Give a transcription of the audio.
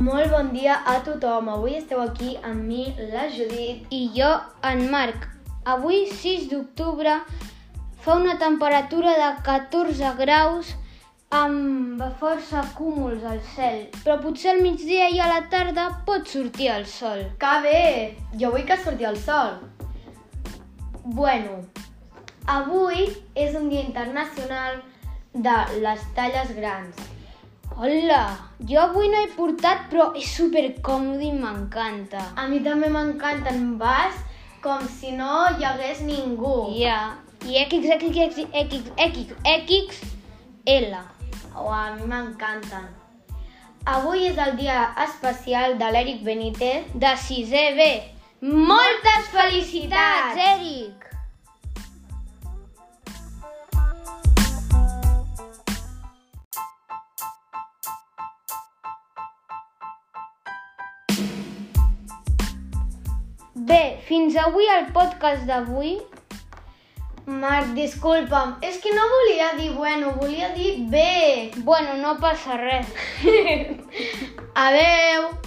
Molt bon dia a tothom. Avui esteu aquí amb mi, la Judit. I jo, en Marc. Avui, 6 d'octubre, fa una temperatura de 14 graus amb força cúmuls al cel, però potser al migdia i a la tarda pot sortir el sol. Que bé! Jo vull que surti el sol. Bueno, avui és un dia internacional de les talles grans. Hola, jo avui no he portat, però és super còmode i m'encanta. A mi també m'encanten, vas com si no hi hagués ningú. Ja, i XXXXXXL. Oh, a mi m'encanten. Avui és el dia especial de l'Eric Benítez. De 6è B. Moltes felicitats, Bé, fins avui el podcast d'avui. Marc, disculpa'm, és que no volia dir bueno, volia dir bé. Bueno, no passa res. Adeu!